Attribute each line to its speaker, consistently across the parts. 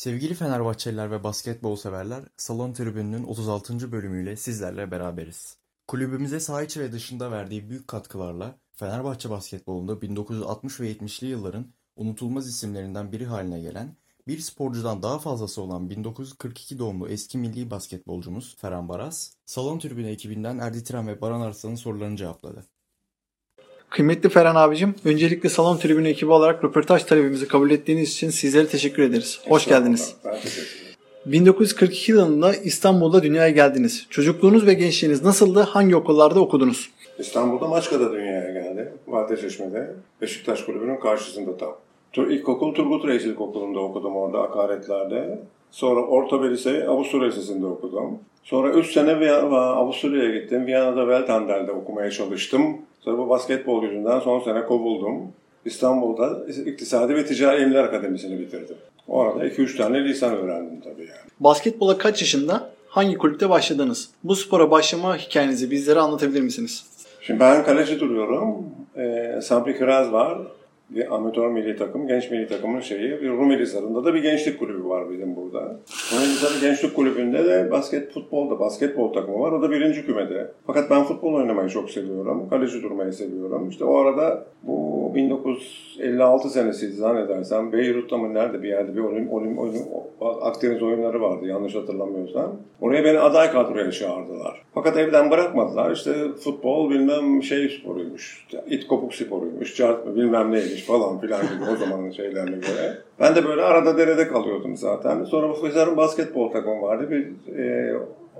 Speaker 1: Sevgili Fenerbahçeliler ve basketbol severler, Salon Tribünü'nün 36. bölümüyle sizlerle beraberiz. Kulübümüze saha içi ve dışında verdiği büyük katkılarla Fenerbahçe basketbolunda 1960 ve 70'li yılların unutulmaz isimlerinden biri haline gelen, bir sporcudan daha fazlası olan 1942 doğumlu eski milli basketbolcumuz Ferhan Baraz, Salon Tribünü ekibinden Erdi Tiran ve Baran Arslan'ın sorularını cevapladı.
Speaker 2: Kıymetli Ferhan abicim, öncelikle Salon Tribünü ekibi olarak röportaj talebimizi kabul ettiğiniz için sizlere teşekkür ederiz. Hoş geldiniz.
Speaker 3: Ben teşekkür ederim.
Speaker 2: 1942 yılında İstanbul'da dünyaya geldiniz. Çocukluğunuz ve gençliğiniz nasıldı? Hangi okullarda okudunuz?
Speaker 3: İstanbul'da Maçka'da dünyaya geldi. Vadeceşme'de. Beşiktaş Kulübü'nün karşısında tam. İlkokul Turgut Reis İlkokulu'nda okudum orada akaretlerde. Sonra orta ve liseyi Avusturya Lisesi'nde okudum. Sonra 3 sene Viyana- Avusturya'ya gittim. Viyana'da Weltander'de okumaya çalıştım. Sonra bu basketbol yüzünden son sene kovuldum. İstanbul'da İktisadi ve Ticari İlimler Akademisi'ni bitirdim. Orada 2-3 tane lisan öğrendim tabii yani.
Speaker 2: Basketbola kaç yaşında, hangi kulüpte başladınız? Bu spora başlama hikayenizi bizlere anlatabilir misiniz?
Speaker 3: Şimdi ben kaleci duruyorum. Ee, Sabri Kiraz var. Bir amatör milli takım, genç milli takımın şeyi. Bir Rumeli Hisarı'nda da bir gençlik kulübü var bizim burada. Rumeli Hisarı Gençlik Kulübü'nde de basket futbolda basketbol takımı var. O da birinci kümede. Fakat ben futbol oynamayı çok seviyorum. Kaleci durmayı seviyorum. İşte o arada bu 1956 senesiydi zannedersem. Beyrut'ta mı nerede bir yerde bir olim, olim, olim, Akdeniz oyunları vardı yanlış hatırlamıyorsam. Oraya beni aday kadroya çağırdılar. Fakat evden bırakmadılar. İşte futbol bilmem şey sporuymuş. it kopuk sporuymuş. Cart bilmem neymiş falan filan gibi o zamanın şeylerine göre. Ben de böyle arada derede kalıyordum zaten. Sonra bu Fezar'ın basketbol takımı vardı. Bir, e,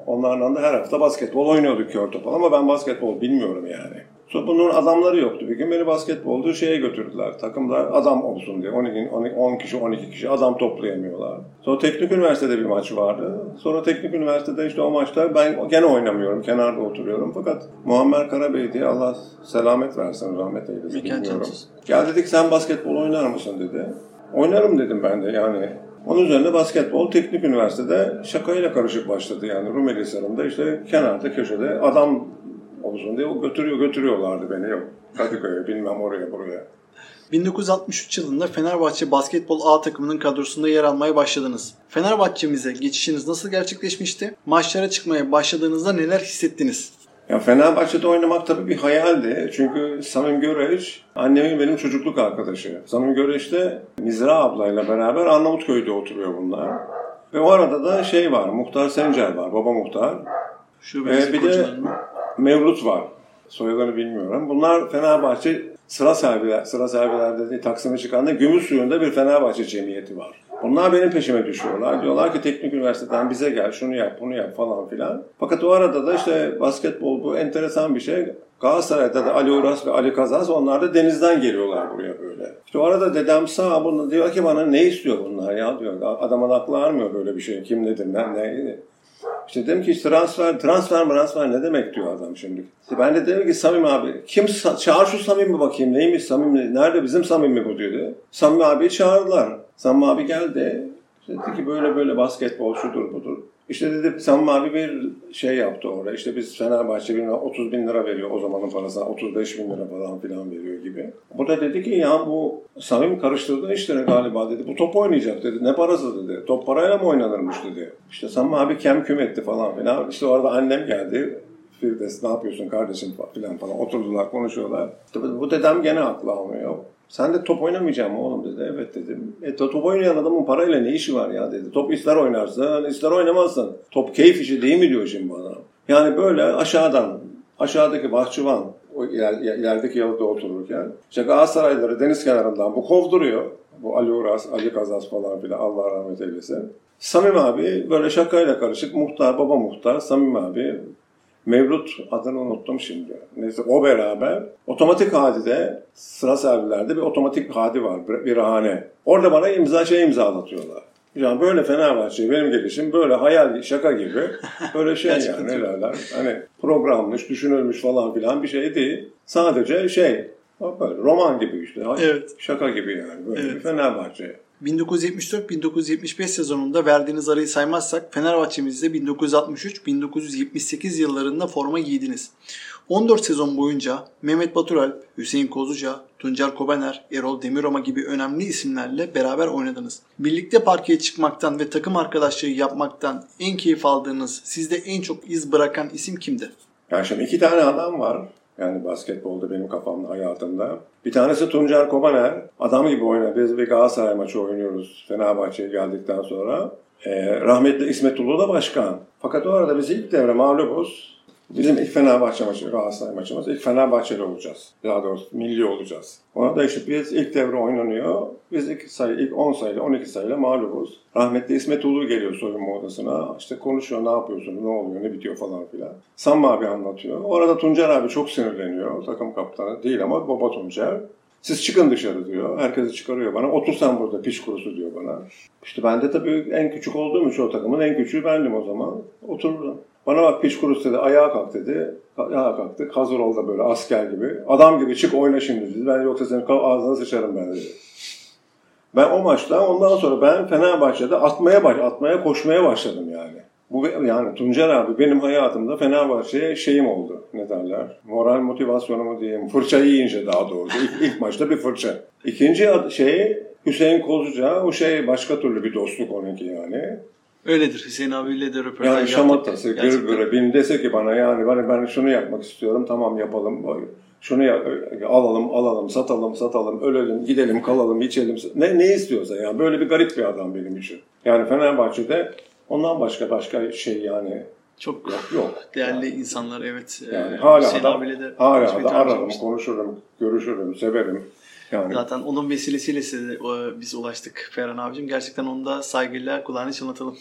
Speaker 3: onlarla da her hafta basketbol oynuyorduk kör topal ama ben basketbol bilmiyorum yani. Bunun adamları yoktu. Bir gün beni basketbolda şeye götürdüler. Takımda adam olsun diye. 12, 12, 10 kişi, 12 kişi adam toplayamıyorlar. Sonra Teknik Üniversitede bir maç vardı. Sonra Teknik Üniversitede işte o maçta ben gene oynamıyorum. Kenarda oturuyorum. Fakat Muammer Karabey diye Allah selamet versin, rahmet eylesin. Bilmiyorum. Gel dedik sen basketbol oynar mısın dedi. Oynarım dedim ben de yani. Onun üzerine basketbol teknik üniversitede şakayla karışık başladı yani Rumeli Hisarı'nda işte kenarda köşede adam olsun diye o götürüyor götürüyorlardı beni yok. Kadıköy'e bilmem oraya buraya.
Speaker 2: 1963 yılında Fenerbahçe Basketbol A takımının kadrosunda yer almaya başladınız. Fenerbahçe'mize geçişiniz nasıl gerçekleşmişti? Maçlara çıkmaya başladığınızda neler hissettiniz?
Speaker 3: Ya Fenerbahçe'de oynamak tabii bir hayaldi. Çünkü Samim Göreç annemin benim çocukluk arkadaşı. Samim Göreç de Mizra ablayla beraber Arnavutköy'de oturuyor bunlar. Ve o arada da şey var, Muhtar Sencer var, baba muhtar.
Speaker 2: Şube
Speaker 3: Ee, bir de. Mevlut var. Soyadını bilmiyorum. Bunlar Fenerbahçe sıra sahibiler, sıra sahibiler dediği Taksim'e çıkanda Gümüşsuyu'nda bir Fenerbahçe cemiyeti var. Bunlar benim peşime düşüyorlar. Diyorlar ki teknik üniversiteden bize gel, şunu yap, bunu yap falan filan. Fakat o arada da işte basketbol bu enteresan bir şey. Galatasaray'da da Ali Uras ve Ali Kazaz onlar da denizden geliyorlar buraya böyle. İşte o arada dedem sağ bunu diyor ki bana ne istiyor bunlar ya diyor. Adamın aklı ermiyor böyle bir şey. Kim nedir, ne, ne, işte dedim ki transfer, transfer transfer ne demek diyor adam şimdi. Ben de dedim ki Samim abi, kim çağır şu Samim'i bakayım neymiş Samim, nerede bizim Samim mi bu diyordu. Samim abi çağırdılar. Samim abi geldi. Dedi ki böyle böyle basketbol şudur budur. İşte dedi Samim abi bir şey yaptı orada. İşte biz Fenerbahçe bilmem 30 bin lira veriyor o zamanın parasına 35 bin lira falan filan veriyor gibi. Bu da dedi ki ya bu Samim karıştırdığın işleri galiba dedi. Bu top oynayacak dedi. Ne parası dedi. Top parayla mı oynanırmış dedi. İşte Samim abi kem küm etti falan filan. İşte orada annem geldi. Firdevs ne yapıyorsun kardeşim filan falan. Oturdular konuşuyorlar. Bu dedem gene aklı almıyor. Sen de top oynamayacağım oğlum dedi. Evet dedim. E to- top oynayan adamın parayla ne işi var ya dedi. Top ister oynarsın ister oynamazsın. Top keyif işi değil mi diyor şimdi bana. Yani böyle aşağıdan aşağıdaki bahçıvan o iler, ilerideki yalıda otururken işte Galatasarayları deniz kenarından bu kovduruyor. Bu Ali Uras, Ali Kazas falan filan Allah rahmet eylesin. Samim abi böyle şakayla karışık muhtar, baba muhtar, Samim abi Mevlut adını unuttum şimdi. Neyse o beraber otomatik hadide sıra servilerde bir otomatik hadi var. Bir, bir hane. Orada bana imza şey imzalatıyorlar. Yani böyle Fenerbahçe benim gelişim böyle hayal şaka gibi böyle şey yani ne
Speaker 2: çok.
Speaker 3: derler hani programmış düşünülmüş falan filan bir şey değil. Sadece şey böyle roman gibi işte
Speaker 2: Evet.
Speaker 3: şaka gibi yani böyle
Speaker 2: Evet.
Speaker 3: bir Fenerbahçe.
Speaker 2: 1974-1975 sezonunda verdiğiniz arayı saymazsak Fenerbahçe'mizde 1963-1978 yıllarında forma giydiniz. 14 sezon boyunca Mehmet Baturalp, Hüseyin Kozuca, Tuncer Kobener, Erol Demiroma gibi önemli isimlerle beraber oynadınız. Birlikte parkeye çıkmaktan ve takım arkadaşlığı yapmaktan en keyif aldığınız, sizde en çok iz bırakan isim kimdi?
Speaker 3: Yani şimdi iki tane adam var. Yani basketbolda benim kafamda, hayatımda. Bir tanesi Tuncer Kobaner. Adam gibi oynar. Biz bir Galatasaray maçı oynuyoruz Fenerbahçe'ye geldikten sonra. Ee, rahmetli İsmet Ulu da başkan. Fakat o arada biz ilk devre mağlubuz. Bizim ilk Fenerbahçe maçı, Galatasaray maçımız. ilk Fenerbahçeli olacağız. Daha doğrusu milli olacağız. Orada işte biz ilk devre oynanıyor. Biz ilk sayı, ilk 10 sayıyla 12 sayıyla mağlubuz. Rahmetli İsmet Ulu geliyor soyunma odasına. İşte konuşuyor ne yapıyorsun, ne oluyor, ne bitiyor falan filan. Sam abi anlatıyor. Orada Tuncer abi çok sinirleniyor. Takım kaptanı değil ama baba Tuncer. Siz çıkın dışarı diyor. Herkesi çıkarıyor bana. Otur sen burada piç kurusu diyor bana. İşte ben de tabii en küçük olduğum için o takımın en küçüğü bendim o zaman. Oturdum. Bana bak piç dedi. Ayağa kalk dedi. Ayağa kalktık. Hazır ol da böyle asker gibi. Adam gibi çık oyna şimdi dedi. Ben yoksa senin ağzına sıçarım ben dedi. Ben o maçta ondan sonra ben Fenerbahçe'de atmaya baş, atmaya koşmaya başladım yani. Bu yani Tuncer abi benim hayatımda Fenerbahçe'ye şeyim oldu. Ne derler? Moral motivasyonumu diyeyim. Fırça yiyince daha doğrusu. İlk, ilk maçta bir fırça. İkinci şey Hüseyin Kozuca. O şey başka türlü bir dostluk onunki yani.
Speaker 2: Öyledir. Hüseyin abiyle de röportaj
Speaker 3: Yani
Speaker 2: yaptık.
Speaker 3: şamatası,
Speaker 2: Gerçekten.
Speaker 3: gırgırı. Bin dese ki bana yani ben, ben şunu yapmak istiyorum. Tamam yapalım. Şunu ya, alalım, alalım, satalım, satalım, ölelim, gidelim, kalalım, içelim. Ne, ne istiyorsa yani. Böyle bir garip bir adam benim için. Yani Fenerbahçe'de ondan başka başka şey yani
Speaker 2: Çok
Speaker 3: yok. yok.
Speaker 2: değerli insanlar evet.
Speaker 3: Yani
Speaker 2: Ee,
Speaker 3: hala
Speaker 2: Hüseyin
Speaker 3: da,
Speaker 2: abiyle de
Speaker 3: hala da ararım, konuşurum, görüşürüm, severim. Yani
Speaker 2: Zaten onun vesilesiyle size e, biz ulaştık Ferhan abicim. Gerçekten onu da saygıyla kulağını çınlatalım.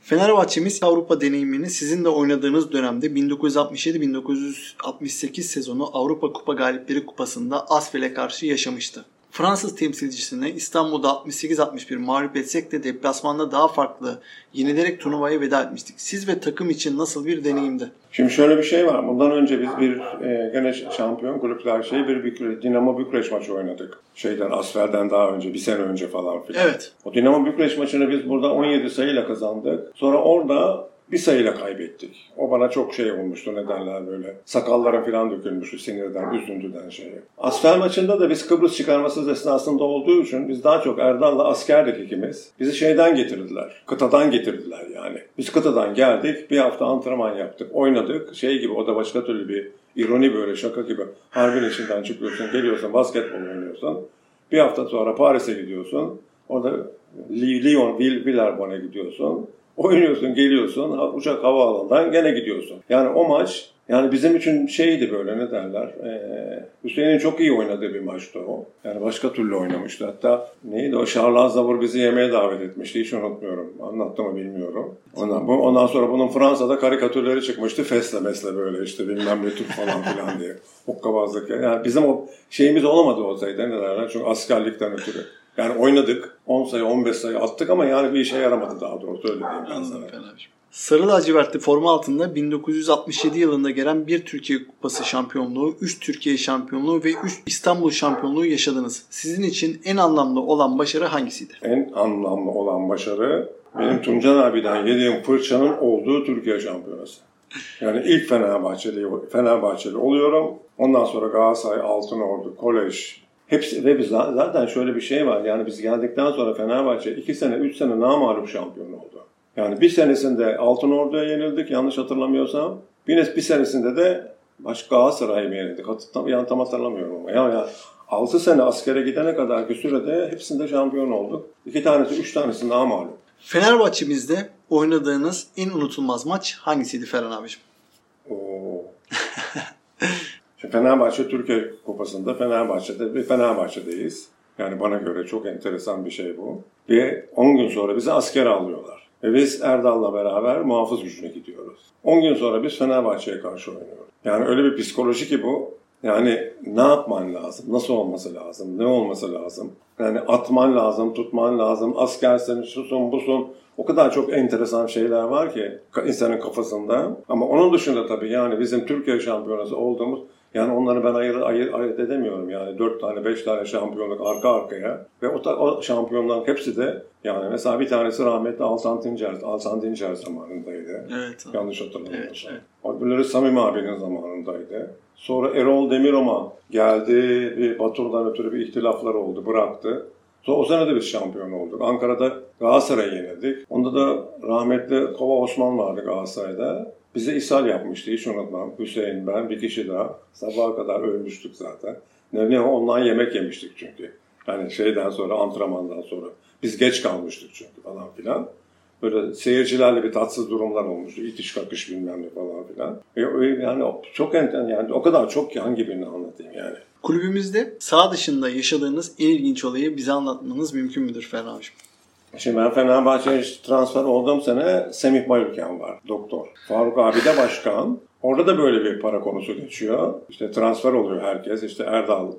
Speaker 2: Fenerbahçemiz Avrupa deneyimini sizin de oynadığınız dönemde 1967-1968 sezonu Avrupa Kupa Galipleri Kupası'nda Asfel'e karşı yaşamıştı. Fransız temsilcisine İstanbul'da 68-61 mağlup etsek de deplasmanda daha farklı yenilerek turnuvaya veda etmiştik. Siz ve takım için nasıl bir deneyimdi?
Speaker 3: Şimdi şöyle bir şey var. Bundan önce biz bir e, gene şampiyon kulüpler şey bir Bükre, Dinamo Bükreş maçı oynadık. Şeyden Asfer'den daha önce bir sene önce falan filan.
Speaker 2: Evet.
Speaker 3: O Dinamo Bükreş maçını biz burada 17 sayıyla kazandık. Sonra orada bir sayıyla kaybettik. O bana çok şey olmuştu ne derler böyle. Sakallara falan dökülmüştü sinirden, üzüntüden şeyi. Asfer maçında da biz Kıbrıs çıkarması esnasında olduğu için biz daha çok Erdal'la askerdik ikimiz. Bizi şeyden getirdiler. Kıtadan getirdiler yani. Biz kıtadan geldik. Bir hafta antrenman yaptık. Oynadık. Şey gibi o da başka türlü bir ironi böyle şaka gibi. Harbin içinden çıkıyorsun. Geliyorsun basketbol oynuyorsun. Bir hafta sonra Paris'e gidiyorsun. Orada Lyon, Villeurbanne'a gidiyorsun. Oynuyorsun, geliyorsun, uçak havaalanından gene gidiyorsun. Yani o maç, yani bizim için şeydi böyle ne derler, ee, Hüseyin'in çok iyi oynadığı bir maçtı o. Yani başka türlü oynamıştı. Hatta neydi o, Charles Aznavour bizi yemeğe davet etmişti, hiç unutmuyorum. Anlattı mı bilmiyorum. Ondan, bu, ondan sonra bunun Fransa'da karikatürleri çıkmıştı, fesle mesle böyle işte bilmem ne Türk falan filan diye. Hokkabazlık. Yani bizim o şeyimiz olamadı o sayıda ne derler, çünkü askerlikten ötürü. Yani oynadık. 10 sayı 15 sayı attık ama yani bir işe yaramadı daha doğrusu öyle diyeyim ben sana.
Speaker 2: Sarı lacivertli forma altında 1967 yılında gelen bir Türkiye Kupası şampiyonluğu, 3 Türkiye şampiyonluğu ve 3 İstanbul şampiyonluğu yaşadınız. Sizin için en anlamlı olan başarı hangisiydi?
Speaker 3: En anlamlı olan başarı benim Tuncan abiden yediğim fırçanın olduğu Türkiye şampiyonası. Yani ilk Fenerbahçeli, Fenerbahçeli oluyorum. Ondan sonra Galatasaray, Altınordu, Kolej, Hepsi ve biz zaten şöyle bir şey var. Yani biz geldikten sonra Fenerbahçe 2 sene 3 sene namağlup şampiyon oldu. Yani bir senesinde Altınordu'ya yenildik yanlış hatırlamıyorsam. Bir, bir senesinde de başka Galatasaray'a mı yenildik? Tam, yani tam hatırlamıyorum ama. Yani, yani 6 sene askere gidene kadar bir sürede hepsinde şampiyon olduk. 2 tanesi 3 tanesi namağlup.
Speaker 2: Fenerbahçe'mizde oynadığınız en unutulmaz maç hangisiydi Ferhan abicim?
Speaker 3: Oo. Fenerbahçe Türkiye Kupası'nda Fenerbahçe'de ve Fenerbahçe'deyiz. Yani bana göre çok enteresan bir şey bu. Ve 10 gün sonra bizi asker alıyorlar. Ve biz Erdal'la beraber muhafız gücüne gidiyoruz. 10 gün sonra biz Fenerbahçe'ye karşı oynuyoruz. Yani öyle bir psikoloji ki bu. Yani ne yapman lazım? Nasıl olması lazım? Ne olması lazım? Yani atman lazım, tutman lazım. Askersin, şusun, busun. O kadar çok enteresan şeyler var ki insanın kafasında. Ama onun dışında tabii yani bizim Türkiye şampiyonası olduğumuz Yani onları ben ayırt, ayırt, ayırt edemiyorum. Yani 4 tane 5 tane şampiyonluk arka arkaya ve o, o şampiyonların hepsi de yani mesela bir tanesi rahmetli Altan Dincer, Altan Dincer zamanındaydı.
Speaker 2: Evet.
Speaker 3: Yanlış hatırlamıyorsam.
Speaker 2: Evet,
Speaker 3: Öbürleri Samim abinin zamanındaydı. Sonra Erol Demiroma geldi. Bir Batur'dan ötürü bir ihtilaflar oldu. Bıraktı. Sonra o sene de biz şampiyon olduk. Ankara'da Galatasaray'ı yenildik. Onda da rahmetli Kova Osman vardı Galatasaray'da. Bize ishal yapmıştı hiç unutmam. Hüseyin ben bir kişi daha. Sabaha kadar ölmüştük zaten. Ne, ne ondan yemek yemiştik çünkü. Yani şeyden sonra antrenmandan sonra. Biz geç kalmıştık çünkü falan filan. Böyle seyircilerle bir tatsız durumlar olmuştu. İtiş kakış bilmem ne falan filan. E, yani çok enten yani o kadar çok ki hangi birini anlatayım yani.
Speaker 2: Kulübümüzde sağ dışında yaşadığınız en ilginç olayı bize anlatmanız mümkün müdür Ferhan abiciğim?
Speaker 3: Şimdi ben Fenerbahçe'ye transfer olduğum sene Semih Bayülken var, doktor. Faruk abi de başkan. Orada da böyle bir para konusu geçiyor. İşte transfer oluyor herkes. İşte Erdal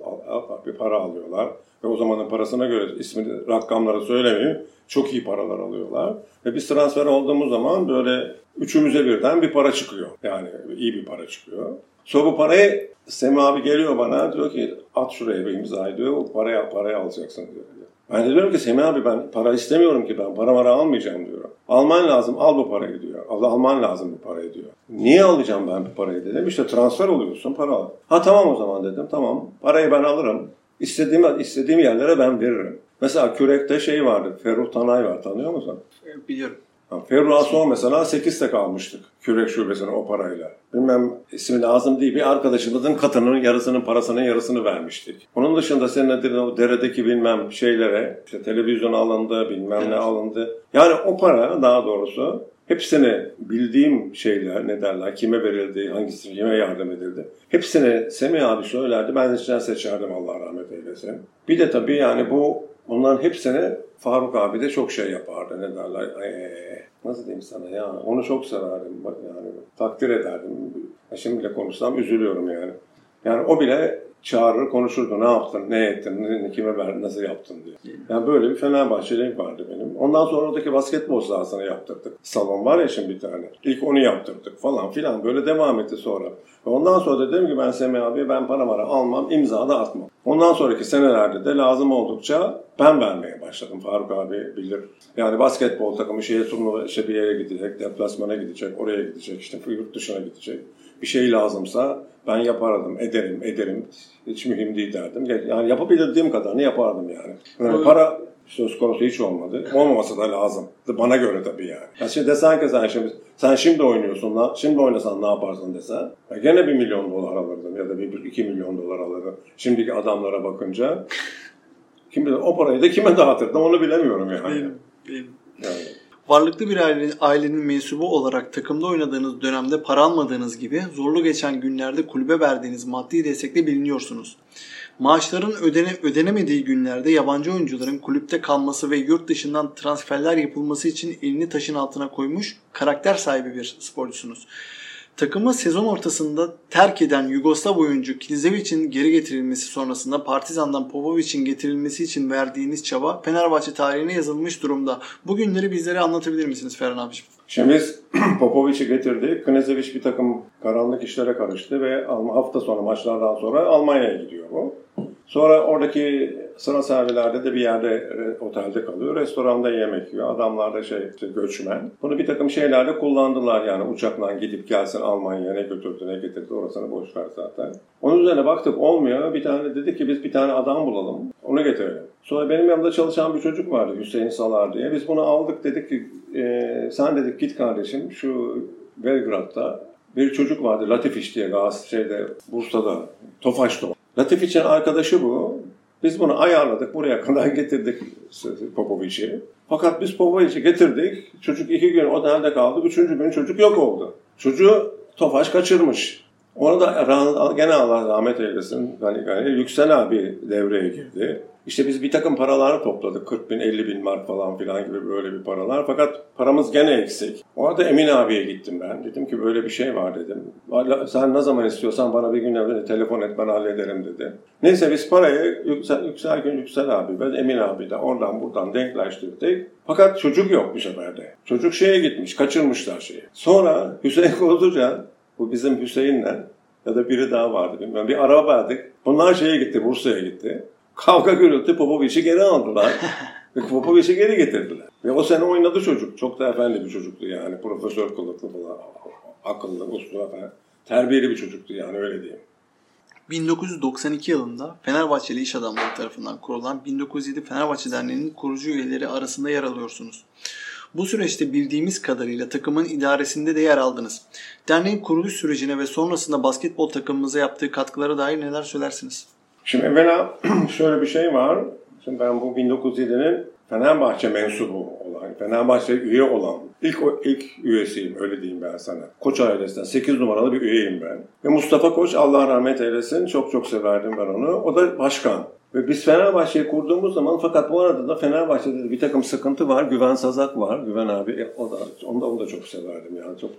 Speaker 3: bir para alıyorlar. Ve o zamanın parasına göre ismini, rakamları söylemeyeyim. Çok iyi paralar alıyorlar. Ve biz transfer olduğumuz zaman böyle üçümüze birden bir para çıkıyor. Yani iyi bir para çıkıyor. Sonra bu parayı Semih abi geliyor bana diyor ki at şuraya bir imzayı diyor. O parayı, parayı alacaksın diyor. Ben de diyorum ki Semih abi ben para istemiyorum ki ben para para almayacağım diyor. Alman lazım al bu parayı diyor. Al, alman lazım bu parayı diyor. Niye alacağım ben bu parayı dedim. İşte transfer oluyorsun para al. Ha tamam o zaman dedim tamam parayı ben alırım. İstediğim, istediğim yerlere ben veririm. Mesela kürekte şey vardı. Ferruh Tanay var tanıyor musun?
Speaker 2: Biliyorum.
Speaker 3: Ferruh'a son mesela 8 tek almıştık. Kürek şubesine o parayla. Bilmem ismi lazım değil. Bir arkadaşımızın katının yarısının parasının yarısını vermiştik. Onun dışında senin dediğin o deredeki bilmem şeylere işte televizyon alındı bilmem evet. ne alındı. Yani o para daha doğrusu hepsini bildiğim şeyler ne derler kime verildi hangisi kime yardım edildi. Hepsini Semih abi söylerdi ben içinden seçerdim Allah rahmet eylesin. Bir de tabii yani bu Onların hepsini Faruk abi de çok şey yapardı. Ne derler? Ee, nasıl diyeyim sana ya? Onu çok severdim. Yani takdir ederdim. Şimdi bile konuşsam üzülüyorum yani. Yani o bile çağırır konuşurdu. Ne yaptın, ne ettin, ne, kime verdin, nasıl yaptın diye. Yani böyle bir Fenerbahçeli vardı benim. Ondan sonra oradaki basketbol sahasını yaptırdık. Salon var ya şimdi bir tane. İlk onu yaptırdık falan filan. Böyle devam etti sonra. Ve ondan sonra dedim ki ben Semih abi ben para mara almam, imza da atmam. Ondan sonraki senelerde de lazım oldukça ben vermeye başladım. Faruk abi bilir. Yani basketbol takımı şeye turnuva işte bir yere gidecek, deplasmana gidecek, oraya gidecek, işte yurt dışına gidecek. Bir şey lazımsa ben yapardım, ederim, ederim. Hiç mühim değil derdim. Yani yapabildiğim kadarını yapardım yani. yani para söz konusu hiç olmadı. Olmaması da lazım. Bana göre tabii yani. yani şimdi desen ki sen şimdi, sen şimdi oynuyorsun, şimdi oynasan ne yaparsın desen. Ya gene bir milyon dolar alırdım ya da bir iki milyon dolar alırdım. Şimdiki adamlara bakınca. Kim bilir o parayı da kime dağıtırdım onu bilemiyorum yani.
Speaker 2: Benim, benim. Yani. Varlıklı bir ailenin, ailenin mensubu olarak takımda oynadığınız dönemde para almadığınız gibi zorlu geçen günlerde kulübe verdiğiniz maddi destekle biliniyorsunuz. Maaşların ödene, ödenemediği günlerde yabancı oyuncuların kulüpte kalması ve yurt dışından transferler yapılması için elini taşın altına koymuş karakter sahibi bir sporcusunuz. Takımı sezon ortasında terk eden Yugoslav oyuncu Kilizevic'in geri getirilmesi sonrasında Partizan'dan Popovic'in getirilmesi için verdiğiniz çaba Fenerbahçe tarihine yazılmış durumda. Bu günleri bizlere anlatabilir misiniz Ferhan abiciğim?
Speaker 3: Şimdi biz Popovic'i getirdik. Knezevic bir takım karanlık işlere karıştı ve hafta sonu maçlardan sonra Almanya'ya gidiyor bu. Sonra oradaki sıra servilerde de bir yerde otelde kalıyor. Restoranda yemek yiyor. Adamlar da şey işte göçmen. Bunu bir takım şeylerde kullandılar yani uçakla gidip gelsin Almanya'ya ne götürdü ne getirdi orasını boş ver zaten. Onun üzerine baktık olmuyor. Bir tane dedi ki biz bir tane adam bulalım. Onu getirelim. Sonra benim yanımda çalışan bir çocuk vardı Hüseyin Salar diye. Biz bunu aldık dedik ki e, sen dedik git kardeşim şu Belgrad'da bir çocuk vardı Latifiş diye Galatasaray'da Bursa'da Tofaş'ta Latif için arkadaşı bu. Biz bunu ayarladık, buraya kadar getirdik Popovic'i. Fakat biz Popovic'i getirdik. Çocuk iki gün otelde kaldı. Üçüncü gün çocuk yok oldu. Çocuğu Tofaş kaçırmış. Onu da gene Allah rahmet eylesin. Yani, yani Yüksel abi devreye girdi. İşte biz bir takım paralar topladık. 40 bin, 50 bin mark falan filan gibi böyle bir paralar. Fakat paramız gene eksik. O arada Emin abiye gittim ben. Dedim ki böyle bir şey var dedim. Sen ne zaman istiyorsan bana bir gün evvel telefon et ben hallederim dedi. Neyse biz parayı Yüksel, Yüksel gün Yüksel abi ve Emin abi de oradan buradan denkleştirdik. Fakat çocuk yok bu sefer de. Çocuk şeye gitmiş, kaçırmışlar şeyi. Sonra Hüseyin Kozluca, bu bizim Hüseyin'le Ya da biri daha vardı bilmiyorum. Bir araba verdik. Bunlar şeye gitti, Bursa'ya gitti. Kavga gürültü Popovic'i geri aldılar. Ve Popovic'i geri getirdiler. Ve o sene oynadı çocuk. Çok da efendi bir çocuktu yani. Profesör kılıklı falan. Akıllı, uslu efendim. Terbiyeli bir çocuktu yani öyle diyeyim.
Speaker 2: 1992 yılında Fenerbahçeli iş adamları tarafından kurulan 1907 Fenerbahçe Derneği'nin kurucu üyeleri arasında yer alıyorsunuz. Bu süreçte bildiğimiz kadarıyla takımın idaresinde de yer aldınız. Derneğin kuruluş sürecine ve sonrasında basketbol takımımıza yaptığı katkılara dair neler söylersiniz?
Speaker 3: Şimdi evvela şöyle bir şey var. Şimdi ben bu 1907'nin Fenerbahçe mensubu olan, Fenerbahçe üye olan ilk ilk üyesiyim öyle diyeyim ben sana. Koç ailesinden 8 numaralı bir üyeyim ben. Ve Mustafa Koç Allah rahmet eylesin çok çok severdim ben onu. O da başkan. Ve biz Fenerbahçe'yi kurduğumuz zaman fakat bu arada da Fenerbahçe'de de bir takım sıkıntı var. Güven Sazak var. Güven abi e, o da onu da, onu da çok severdim yani. Çok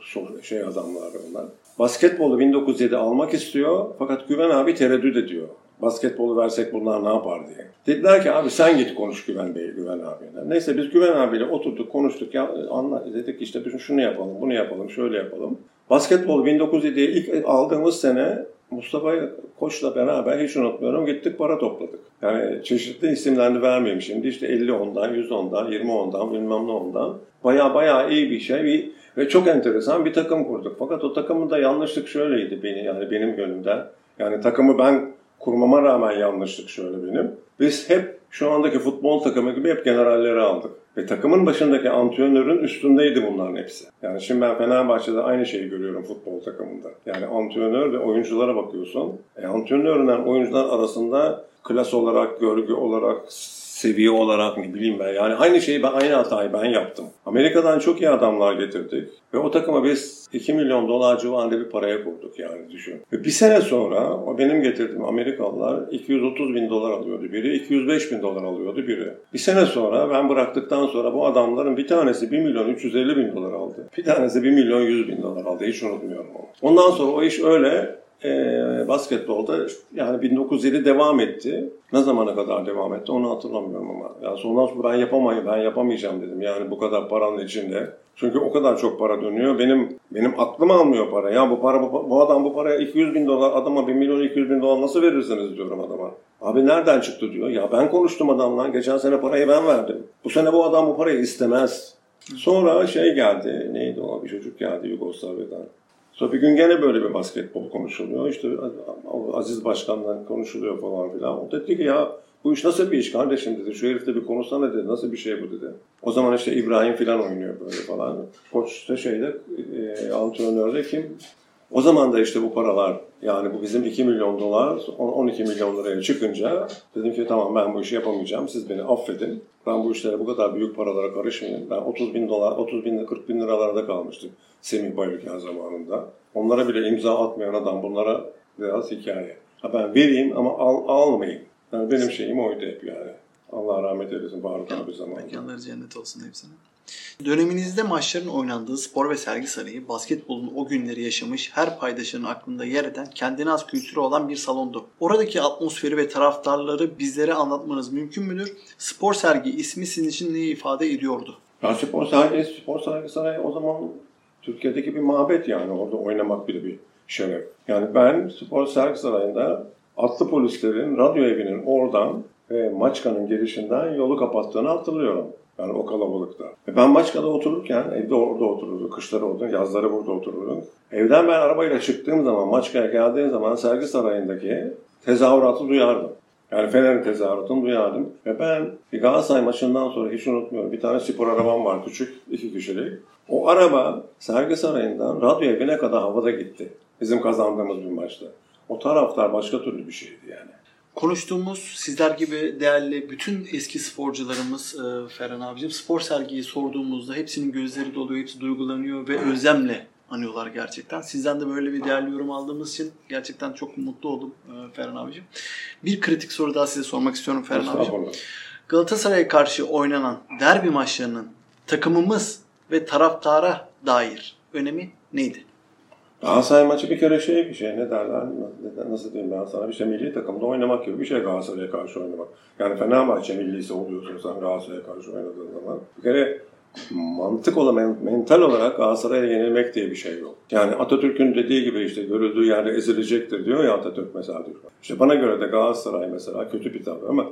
Speaker 3: şey adamlar onlar. Basketbolu 1907 almak istiyor fakat Güven abi tereddüt ediyor basketbolu versek bunlar ne yapar diye. Dediler ki abi sen git konuş Güven Bey, Güven abiyle. Neyse biz Güven abiyle oturduk konuştuk ya anla, dedik işte şunu yapalım, bunu yapalım, şöyle yapalım. Basketbol 1907'ye ilk aldığımız sene Mustafa Koç'la beraber hiç unutmuyorum gittik para topladık. Yani çeşitli isimlerini vermeyeyim şimdi işte 50 ondan, 100 ondan, 20 ondan bilmem ne ondan. Baya baya iyi bir şey bir, ve çok enteresan bir takım kurduk. Fakat o takımın da yanlışlık şöyleydi beni yani benim gönlümden. Yani takımı ben kurmama rağmen yanlışlık şöyle benim. Biz hep şu andaki futbol takımı gibi hep generalleri aldık. Ve takımın başındaki antrenörün üstündeydi bunların hepsi. Yani şimdi ben Fenerbahçe'de aynı şeyi görüyorum futbol takımında. Yani antrenör ve oyunculara bakıyorsun. E, antrenörle oyuncular arasında klas olarak, görgü olarak, seviye olarak ne bileyim ben. Yani aynı şeyi ben aynı hatayı ben yaptım. Amerika'dan çok iyi adamlar getirdik ve o takıma biz 2 milyon dolar civarında bir paraya kurduk yani düşün. Ve bir sene sonra o benim getirdiğim Amerikalılar 230 bin dolar alıyordu biri, 205 bin dolar alıyordu biri. Bir sene sonra ben bıraktıktan sonra bu adamların bir tanesi 1 milyon 350 bin dolar aldı. Bir tanesi 1 milyon 100 bin dolar aldı. Hiç unutmuyorum onu. Ondan sonra o iş öyle e, basketbolda yani 1907 devam etti. Ne zamana kadar devam etti onu hatırlamıyorum ama. Yani sonra ben yapamayım, ben yapamayacağım dedim. Yani bu kadar paranın içinde. Çünkü o kadar çok para dönüyor. Benim benim aklım almıyor para. Ya bu para bu, bu adam bu paraya 200 bin dolar adama 1 milyon 200 bin dolar nasıl verirsiniz diyorum adama. Abi nereden çıktı diyor. Ya ben konuştum adamla. Geçen sene parayı ben verdim. Bu sene bu adam bu parayı istemez. Sonra şey geldi. Neydi o? Bir çocuk geldi Yugoslavya'dan. Sonra bir gün gene böyle bir basketbol konuşuluyor. İşte Aziz Başkan'la konuşuluyor falan filan. O dedi ki ya bu iş nasıl bir iş kardeşim dedi. Şu herifle bir konuşsana dedi. Nasıl bir şey bu dedi. O zaman işte İbrahim filan oynuyor böyle falan. Koç işte şeyde e, antrenörde kim? O zaman da işte bu paralar yani bu bizim 2 milyon dolar 12 milyon liraya çıkınca dedim ki tamam ben bu işi yapamayacağım. Siz beni affedin. Ben bu işlere bu kadar büyük paralara karışmayayım. Ben 30 bin dolar, 30 bin 40 bin liralarda kalmıştım. Semih Bayülken zamanında. Onlara bile imza atmayan adam bunlara biraz hikaye. Ha ben vereyim ama al, almayayım. Yani benim şeyim oydu hep yani. Allah rahmet eylesin Faruk abi zamanında.
Speaker 2: Mekanları cennet olsun hepsine. Döneminizde maçların oynandığı spor ve sergi sarayı basketbolun o günleri yaşamış her paydaşının aklında yer eden kendine az kültürü olan bir salondu. Oradaki atmosferi ve taraftarları bizlere anlatmanız mümkün müdür? Spor sergi ismi sizin için neyi ifade ediyordu?
Speaker 3: Ya spor sergi, spor sergi sarayı o zaman Türkiye'deki bir mabet yani orada oynamak bile bir şeref. Yani ben spor sergi sarayında atlı polislerin radyo evinin oradan ve Maçka'nın girişinden yolu kapattığını hatırlıyorum. Yani o kalabalıkta. E ben Maçka'da otururken evde orada otururdu. Kışları orada, yazları burada otururdum. Evden ben arabayla çıktığım zaman, Maçka'ya geldiğim zaman sergi sarayındaki tezahüratı duyardım. Yani Fener'in tezahüratını duyardım. Ve ben Galatasaray maçından sonra hiç unutmuyorum. Bir tane spor arabam var küçük, iki kişilik. O araba sergi sarayından radyo evine kadar havada gitti. Bizim kazandığımız bir maçta. O taraftar başka türlü bir şeydi yani.
Speaker 2: Konuştuğumuz sizler gibi değerli bütün eski sporcularımız e, Ferhan abicim spor sergiyi sorduğumuzda hepsinin gözleri doluyor, hepsi duygulanıyor ve özlemle anıyorlar gerçekten. Sizden de böyle bir değerli yorum aldığımız için gerçekten çok mutlu oldum e, Ferhan abicim. Bir kritik soru daha size sormak istiyorum Ferhan abicim. Galatasaray'a karşı oynanan derbi maçlarının takımımız ve taraftara dair önemi neydi?
Speaker 3: Galatasaray maçı bir kere şey bir şey ne derler nasıl diyeyim ben sana bir şey milli takımda oynamak gibi bir şey Galatasaray'a karşı oynamak. Yani Fenerbahçe millisi oluyorsun sen Galatasaray'a karşı oynadığın zaman. Bir kere mantık olarak, mental olarak Galatasaray'a yenilmek diye bir şey yok. Yani Atatürk'ün dediği gibi işte görüldüğü yerde ezilecektir diyor ya Atatürk mesela. Diyor. İşte bana göre de Galatasaray mesela kötü bir tabir ama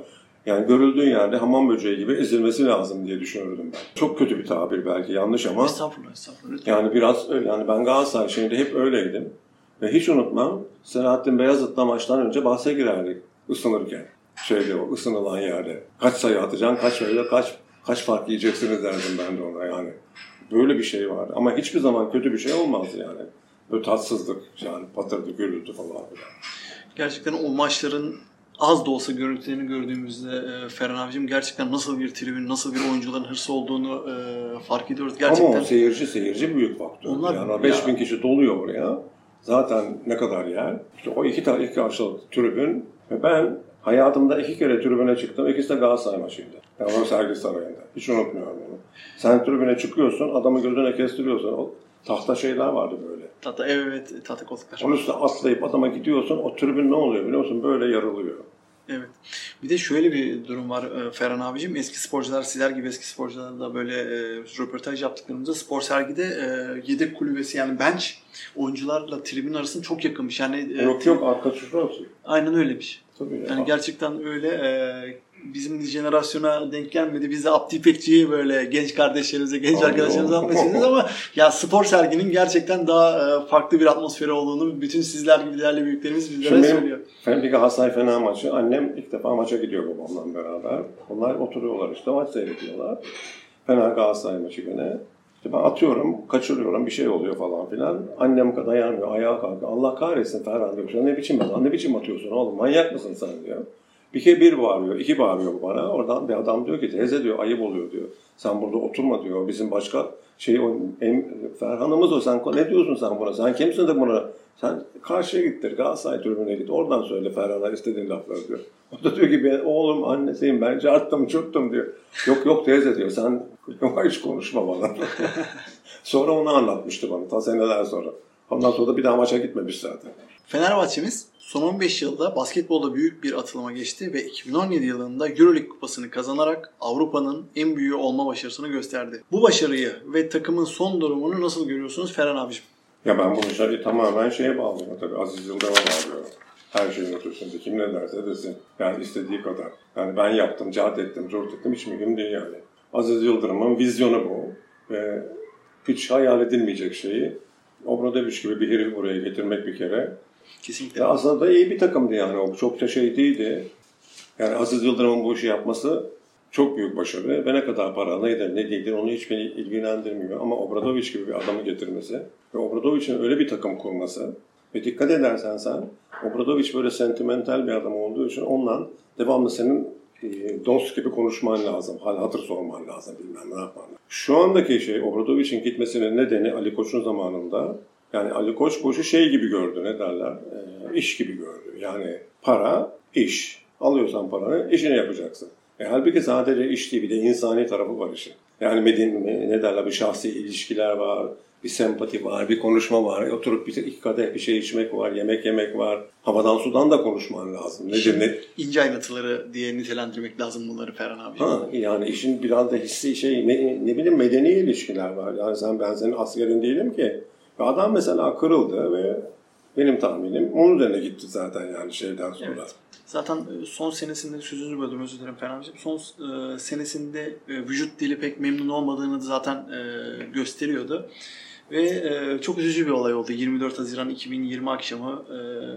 Speaker 3: yani görüldüğü yerde hamam böceği gibi ezilmesi lazım diye düşünürdüm ben. Çok kötü bir tabir belki yanlış ama
Speaker 2: Estağfurullah, estağfurullah.
Speaker 3: yani biraz öyle. Yani ben Galatasaray şeyinde hep öyleydim. Ve hiç unutmam Selahattin Beyazıt'la maçtan önce bahse girerdik ısınırken. Şeyde o ısınılan yerde. Kaç sayı atacaksın, kaç sayıda kaç kaç fark yiyeceksiniz derdim ben de ona yani. Böyle bir şey vardı. Ama hiçbir zaman kötü bir şey olmazdı yani. Böyle tatsızlık yani patırdı, gürültü falan filan.
Speaker 2: Gerçekten o maçların az da olsa görüntülerini gördüğümüzde e, Ferhan abicim gerçekten nasıl bir tribün, nasıl bir oyuncuların hırsı olduğunu e, fark ediyoruz. Gerçekten
Speaker 3: Ama o seyirci seyirci büyük faktör.
Speaker 2: Onlar-
Speaker 3: yani o
Speaker 2: ya.
Speaker 3: 5000 kişi doluyor oraya. Zaten ne kadar yer. İşte o iki tane iki karşılıklı tribün. Ve ben hayatımda iki kere tribüne çıktım. İkisi de Galatasaray maçıydı. Yani o sergi sarayında. Hiç unutmuyorum onu. Sen tribüne çıkıyorsun, adamı gözüne kestiriyorsun. O tahta şeyler vardı böyle.
Speaker 2: Tata, evet, tahta koltuklar.
Speaker 3: Onun üstüne atlayıp adama gidiyorsun. O tribün ne oluyor biliyor musun? Böyle yarılıyor.
Speaker 2: Evet. Bir de şöyle bir durum var e, Ferhan abicim. Eski sporcular, sizler gibi eski sporcular da böyle e, röportaj yaptıklarımızda spor sergide e, yedek kulübesi yani bench oyuncularla tribün arasında çok yakınmış. Yani e,
Speaker 3: Yok yok arka şurası.
Speaker 2: aynen öylemiş.
Speaker 3: Tabii ya.
Speaker 2: Yani gerçekten öyle e, bizim jenerasyona denk gelmedi. Biz de Abdi İpekçi'yi böyle genç kardeşlerimize, genç
Speaker 3: Abi,
Speaker 2: arkadaşlarımıza anlatıyoruz ama ya spor serginin gerçekten daha e, farklı bir atmosferi olduğunu bütün sizler gibi değerli büyüklerimiz bizlere
Speaker 3: Şimdi
Speaker 2: söylüyor.
Speaker 3: Bir Galatasaray Fena maçı. Annem ilk defa maça gidiyor babamla beraber. Onlar oturuyorlar işte maç seyrediyorlar. Fena Galatasaray maçı gene. İşte ben atıyorum, kaçırıyorum, bir şey oluyor falan filan. Annem dayanmıyor, ayağa kalkıyor. Allah kahretsin Ferhan diyor. "Sen Ne biçim, ne biçim atıyorsun oğlum, manyak mısın sen diyor. Bir kere bir bağırıyor, iki bağırıyor bana. Oradan bir adam diyor ki teyze diyor ayıp oluyor diyor. Sen burada oturma diyor. Bizim başka şey o em, Ferhan'ımız o. Sen ne diyorsun sen buna? Sen kimsin de buna? Sen karşıya gittir. Galatasaray tribüne git. Oradan söyle Ferhan'a istediğin lafları diyor. O da diyor ki ben oğlum annesiyim ben çarptım çırptım diyor. Yok yok teyze diyor. Sen hiç konuşma bana. sonra onu anlatmıştı bana. Ta seneler sonra. Ondan sonra da bir daha maça gitmemiş zaten.
Speaker 2: Fenerbahçe'miz son 15 yılda basketbolda büyük bir atılıma geçti ve 2017 yılında Euroleague kupasını kazanarak Avrupa'nın en büyüğü olma başarısını gösterdi. Bu başarıyı ve takımın son durumunu nasıl görüyorsunuz Ferhan abicim?
Speaker 3: Ya ben bu işleri tamamen şeye bağlıyorum tabii. Aziz Yıldırım'a bağlıyorum. Her şeyin ötesinde. Kim ne derse desin. Yani istediği kadar. Yani ben yaptım, cahat ettim, zor ettim. Hiç mühim değil yani. Aziz Yıldırım'ın vizyonu bu. Ve hiç hayal edilmeyecek şeyi Obradoviç gibi bir herif buraya getirmek bir kere.
Speaker 2: Kesinlikle.
Speaker 3: Ya aslında da iyi bir takımdı yani. O çok da şey değildi. Yani Aziz Yıldırım'ın bu işi yapması çok büyük başarı. Ve ne kadar para, neydi, ne değildir onu hiç beni ilgilendirmiyor. Ama Obradoviç gibi bir adamı getirmesi ve Obradoviç'in öyle bir takım kurması ve dikkat edersen sen Obradoviç böyle sentimental bir adam olduğu için ondan devamlı senin dost gibi konuşman lazım. Hal hatır sorman lazım bilmem ne yapman lazım. Şu andaki şey Obradoviç'in gitmesinin nedeni Ali Koç'un zamanında yani Ali Koç bu şey gibi gördü ne derler e, iş gibi gördü. Yani para iş. Alıyorsan paranı işini yapacaksın. E, halbuki sadece iş değil bir de insani tarafı var işin. Yani medin, ne derler bir şahsi ilişkiler var, bir sempati var, bir konuşma var. Oturup bir iki kadeh bir şey içmek var, yemek yemek var. Havadan sudan da konuşman lazım. Nedir ne?
Speaker 2: İnce ayrıntıları diye nitelendirmek lazım bunları Ferhan abicim.
Speaker 3: Ha, yani işin biraz da hissi şey ne, ne bileyim medeni ilişkiler var. Yani sen ben senin askerin değilim ki. Ve adam mesela kırıldı ve benim tahminim onun üzerine gitti zaten yani şeyden sonra.
Speaker 2: Evet. Zaten e, son senesinde sözünüzü böldüm özür dilerim Ferhan abicim. Son e, senesinde e, vücut dili pek memnun olmadığını zaten e, gösteriyordu. Ve e, çok üzücü bir olay oldu. 24 Haziran 2020 akşamı e,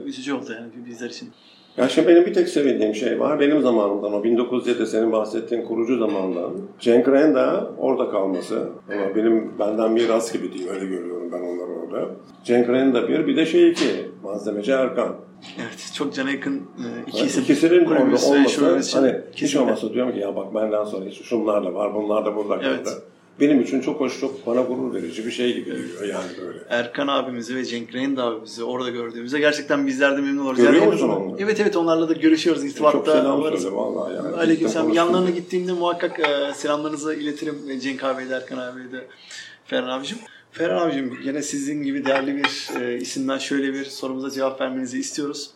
Speaker 2: üzücü oldu yani bizler için.
Speaker 3: Ya şimdi benim bir tek sevindiğim şey var. Benim zamanımdan o 1907 senin bahsettiğin kurucu zamandan Cenk Renda orada kalması. Ama benim benden miras gibi değil öyle görüyorum ben onları orada. Cenk Renda bir bir de şey iki malzemeci Erkan.
Speaker 2: Evet çok cana yakın e, iki isim.
Speaker 3: İkisinin orada
Speaker 2: için
Speaker 3: hani hiç
Speaker 2: kesinlikle.
Speaker 3: olmazsa diyorum ki ya bak benden sonra hiç şunlar da var bunlar da burada kaldı.
Speaker 2: Evet.
Speaker 3: Benim için çok hoş çok bana gurur verici bir şey gibi geliyor yani böyle.
Speaker 2: Erkan abimizi ve Cenk Renda abimizi orada gördüğümüzde gerçekten bizler de memnun oluruz.
Speaker 3: Görüyor
Speaker 2: Yani
Speaker 3: musun onları?
Speaker 2: Evet evet onlarla da görüşüyoruz. irtibatta
Speaker 3: Çok selam
Speaker 2: varız.
Speaker 3: söyle vallahi yani.
Speaker 2: Aleykümselam. Yanlarına gittiğimde muhakkak e, selamlarınızı iletirim e, Cenk abiye de Erkan abiye de Ferhan abicim. Ferhan abicim yine sizin gibi değerli bir e, isimden şöyle bir sorumuza cevap vermenizi istiyoruz.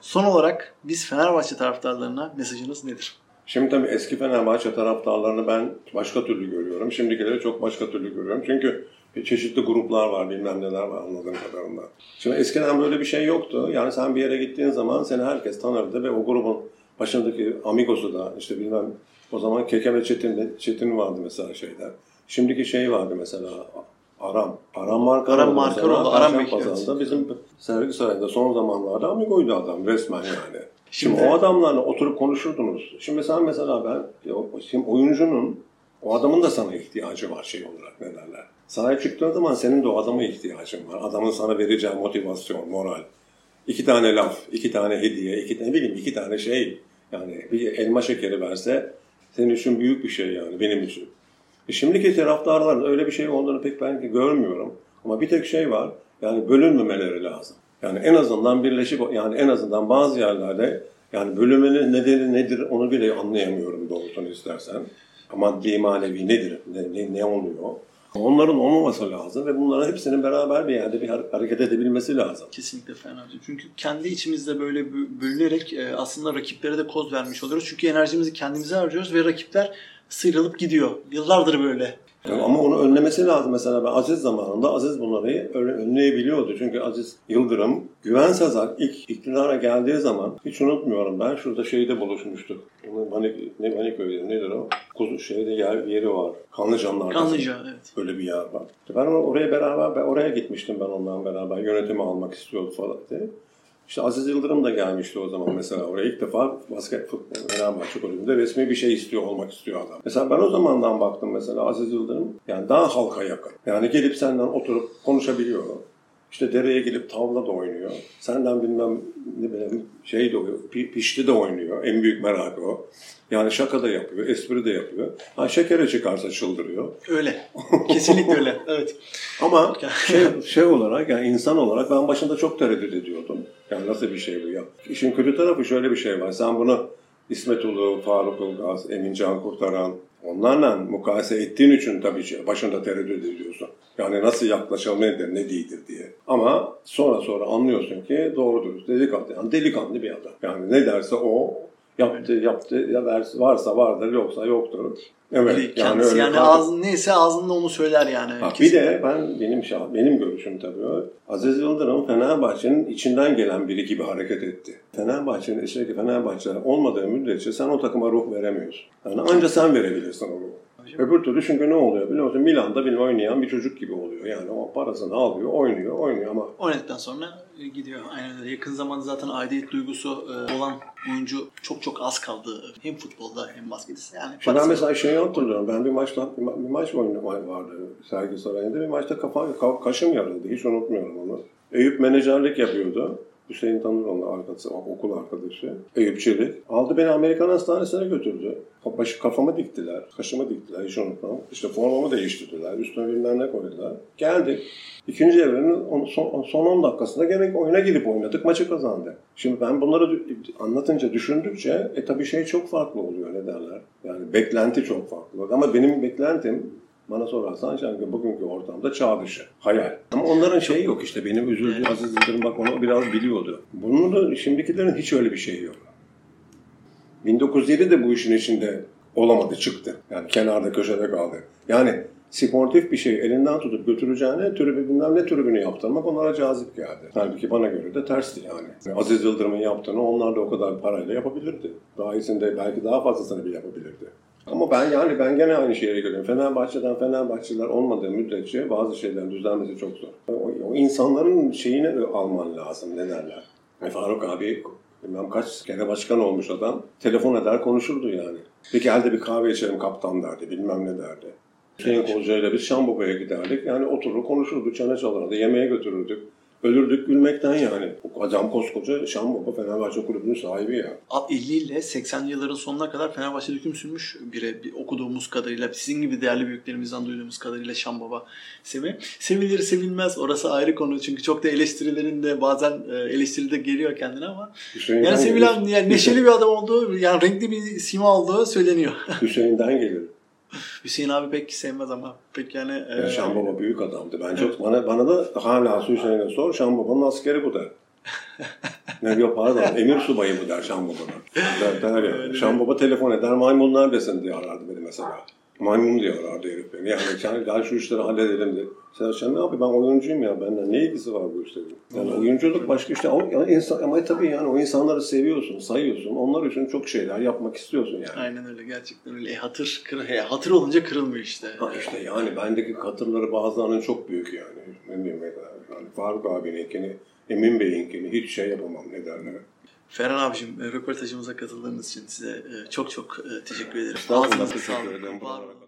Speaker 2: Son olarak biz Fenerbahçe taraftarlarına mesajınız nedir?
Speaker 3: Şimdi tabii eski Fenerbahçe taraftarlarını ben başka türlü görüyorum. Şimdikileri çok başka türlü görüyorum. Çünkü çeşitli gruplar var, bilmem neler var anladığım kadarıyla. Şimdi eskiden böyle bir şey yoktu. Yani sen bir yere gittiğin zaman seni herkes tanırdı ve o grubun başındaki amigosu da işte bilmem o zaman Keke ve Çetin, Çetin vardı mesela şeyler. Şimdiki şey vardı mesela Aram. Aram Markaroğlu.
Speaker 2: Aram Markaroğlu,
Speaker 3: mesela
Speaker 2: Aram
Speaker 3: Pazarı'nda bizim Sergi Sarayı'nda son zamanlarda amigoydu adam resmen yani. Şimdi,
Speaker 2: Şimdi-
Speaker 3: o adamlarla oturup konuşurdunuz. Şimdi sen mesela ben, şimdi oyuncunun, o adamın da sana ihtiyacı var şey olarak ne derler. Sahaya çıktığın zaman senin de o adama ihtiyacın var. Adamın sana vereceği motivasyon, moral. İki tane laf, iki tane hediye, iki ne bileyim iki tane şey. Yani bir elma şekeri verse senin için büyük bir şey yani benim için. E şimdiki taraftarların öyle bir şey olduğunu pek ben görmüyorum. Ama bir tek şey var. Yani bölünmemeleri lazım. Yani en azından birleşip yani en azından bazı yerlerde yani bölümünün nedeni nedir onu bile anlayamıyorum doğrusunu istersen. Maddi manevi nedir? Ne, ne, ne oluyor? Onların olmaması lazım ve bunların hepsinin beraber bir yerde bir har- hareket edebilmesi lazım.
Speaker 2: Kesinlikle Fenerbahçe. Çünkü kendi içimizde böyle bö- bölünerek e, aslında rakiplere de koz vermiş oluyoruz. Çünkü enerjimizi kendimize harcıyoruz ve rakipler sıyrılıp gidiyor. Yıllardır böyle.
Speaker 3: Yani ama onu önlemesi lazım. Mesela ben Aziz zamanında Aziz bunları ön- önleyebiliyordu. Çünkü Aziz Yıldırım Güven Sazak ilk iktidara geldiği zaman hiç unutmuyorum ben şurada şeyde buluşmuştuk. Manik, ne Maniköy'de nedir o? Kuzu şeyde yer, yeri var. Kanlıca'nın arkasında.
Speaker 2: Kanlıca evet.
Speaker 3: Böyle bir yer var. Ben or- oraya beraber ben oraya gitmiştim ben ondan beraber yönetimi almak istiyordu falan diye. İşte Aziz Yıldırım da gelmişti o zaman mesela oraya ilk defa basket futbol Fenerbahçe kulübünde resmi bir şey istiyor olmak istiyor adam. Mesela ben o zamandan baktım mesela Aziz Yıldırım yani daha halka yakın. Yani gelip senden oturup konuşabiliyor. İşte dereye gelip tavla da oynuyor. Senden bilmem ne bileyim şey de oynuyor, pi- pişti de oynuyor. En büyük merakı o. Yani şaka da yapıyor, espri de yapıyor. Ha şekere çıkarsa çıldırıyor.
Speaker 2: Öyle. Kesinlikle öyle. Evet.
Speaker 3: Ama şey, şey olarak yani insan olarak ben başında çok tereddüt ediyordum. Yani nasıl bir şey bu ya? İşin kötü tarafı şöyle bir şey var. Sen bunu İsmet Ulu, Faruk Ulgaz, Emin Can Kurtaran onlarla mukayese ettiğin için tabii başında tereddüt ediyorsun. Yani nasıl yaklaşalım nedir, ne değildir diye. Ama sonra sonra anlıyorsun ki doğru dürüst delikanlı, yani delikanlı bir adam. Yani ne derse o yaptı, yaptı, ya varsa vardır, yoksa yoktur. Evet,
Speaker 2: Yani, Kendisi yani,
Speaker 3: kalkıp-
Speaker 2: ağzın neyse ağzında onu söyler yani.
Speaker 3: Ha, bir de ben benim şah, benim görüşüm tabii o. Aziz Yıldırım Fenerbahçe'nin içinden gelen biri gibi hareket etti. Fenerbahçe'nin içindeki Fenerbahçe olmadığı müddetçe sen o takıma ruh veremiyorsun. Yani ancak sen verebilirsin o ruhu. Öbür türlü çünkü ne oluyor biliyor musun? Milan'da bir oynayan bir çocuk gibi oluyor. Yani o parasını alıyor, oynuyor, oynuyor ama
Speaker 2: Oynadıktan sonra e, gidiyor. Aynen öyle. Yakın zamanda zaten aidiyet duygusu e, olan oyuncu çok çok az kaldı. Hem futbolda hem baskette. Yani
Speaker 3: Şimdi ben mesela şeyi hatırlıyorum. Ben bir maçta bir, ma- bir maç oyunu vardı Sergi Sarayı'nda. Bir maçta kafa, ka- kaşım yarıldı. Hiç unutmuyorum onu. Eyüp menajerlik yapıyordu. Hüseyin Tanrıoğlu arkadaşı, okul arkadaşı. Eyüp. Aldı beni Amerikan hastanesine götürdü. Başı, kafamı diktiler, kaşımı diktiler hiç unutmam. İşte formamı değiştirdiler, üstüne bilmem ne koydular. Geldik. İkinci evrenin on- son, son 10 dakikasında gene oyuna girip oynadık, maçı kazandı. Şimdi ben bunları anlatınca, düşündükçe e tabii şey çok farklı oluyor ne derler. Yani beklenti çok farklı. Ama benim beklentim bana sorarsan sanki bugünkü ortamda çağ dışı, hayal. Ama onların şeyi yok işte. Benim üzüldüğüm Aziz Yıldırım bak onu biraz biliyordu. Bunun da şimdikilerin hiç öyle bir şeyi yok. 1907 de bu işin içinde olamadı, çıktı. Yani kenarda, köşede kaldı. Yani sportif bir şey elinden tutup götüreceğine tribü bilmem ne tribünü yaptırmak onlara cazip geldi. Halbuki bana göre de tersti yani. Aziz Yıldırım'ın yaptığını onlar da o kadar parayla yapabilirdi. Daha iyisini belki daha fazlasını bile yapabilirdi. Ama ben yani ben gene aynı şeye geliyorum. Fenerbahçe'den Fenerbahçeliler olmadığı müddetçe bazı şeylerin düzelmesi çok zor. O, o insanların şeyini alman lazım ne derler. E, Faruk abi bilmem kaç kere başkan olmuş adam. Telefon eder konuşurdu yani. Bir gel de bir kahve içelim kaptan derdi bilmem ne derdi. Hüseyin Kolca ile biz Şamboba'ya giderdik. Yani oturur konuşurduk, çene çalardı, yemeğe götürürdük. Ölürdük gülmekten yani. O Adam koskoca Şamboba Fenerbahçe kulübünün sahibi ya.
Speaker 2: Ab 50 ile 80'li yılların sonuna kadar Fenerbahçe'de hüküm sürmüş biri bir okuduğumuz kadarıyla sizin gibi değerli büyüklerimizden duyduğumuz kadarıyla Şambaba Semi. Sevilir sevilmez orası ayrı konu çünkü çok da eleştirilerinde bazen e, eleştiride geliyor kendine ama
Speaker 3: Hüseyin'den
Speaker 2: yani sevilen yani neşeli bir adam olduğu yani renkli bir sima olduğu söyleniyor.
Speaker 3: Hüseyin'den gelir.
Speaker 2: Hüseyin abi pek sevmez ama pek yani e,
Speaker 3: Yani Şambaba büyük adamdı. Ben çok bana bana da hala Hüseyin'e sor Şambaba'nın askeri bu der. Ne yok pardon emir subayı mı der Şam Baba'na. Der, der ya. Şam Baba telefon eder maymun neredesin diye arardı beni mesela. Maymun diye arardı herif beni. Yani sen gel şu işleri halledelim diye. Sen, sen ne yapıyorsun? Ben oyuncuyum ya. Benden ne ilgisi var bu işlerin? Yani oyunculuk başka işte. Ama, yani insan, ama tabii yani o insanları seviyorsun, sayıyorsun. Onlar için çok şeyler yapmak istiyorsun yani.
Speaker 2: Aynen öyle gerçekten öyle. E, hatır, kır, e, hatır olunca kırılmıyor işte.
Speaker 3: Ha işte yani bendeki katırları bazılarının çok büyük yani. Ne diyeyim yani Faruk abininkini, Emin Bey'inkini hiç şey yapamam ne derler.
Speaker 2: Ferhan abicim e, röportajımıza katıldığınız için size e, çok çok e, teşekkür ederim.
Speaker 3: Estağfurullah,
Speaker 2: Ağzınıza sağlık.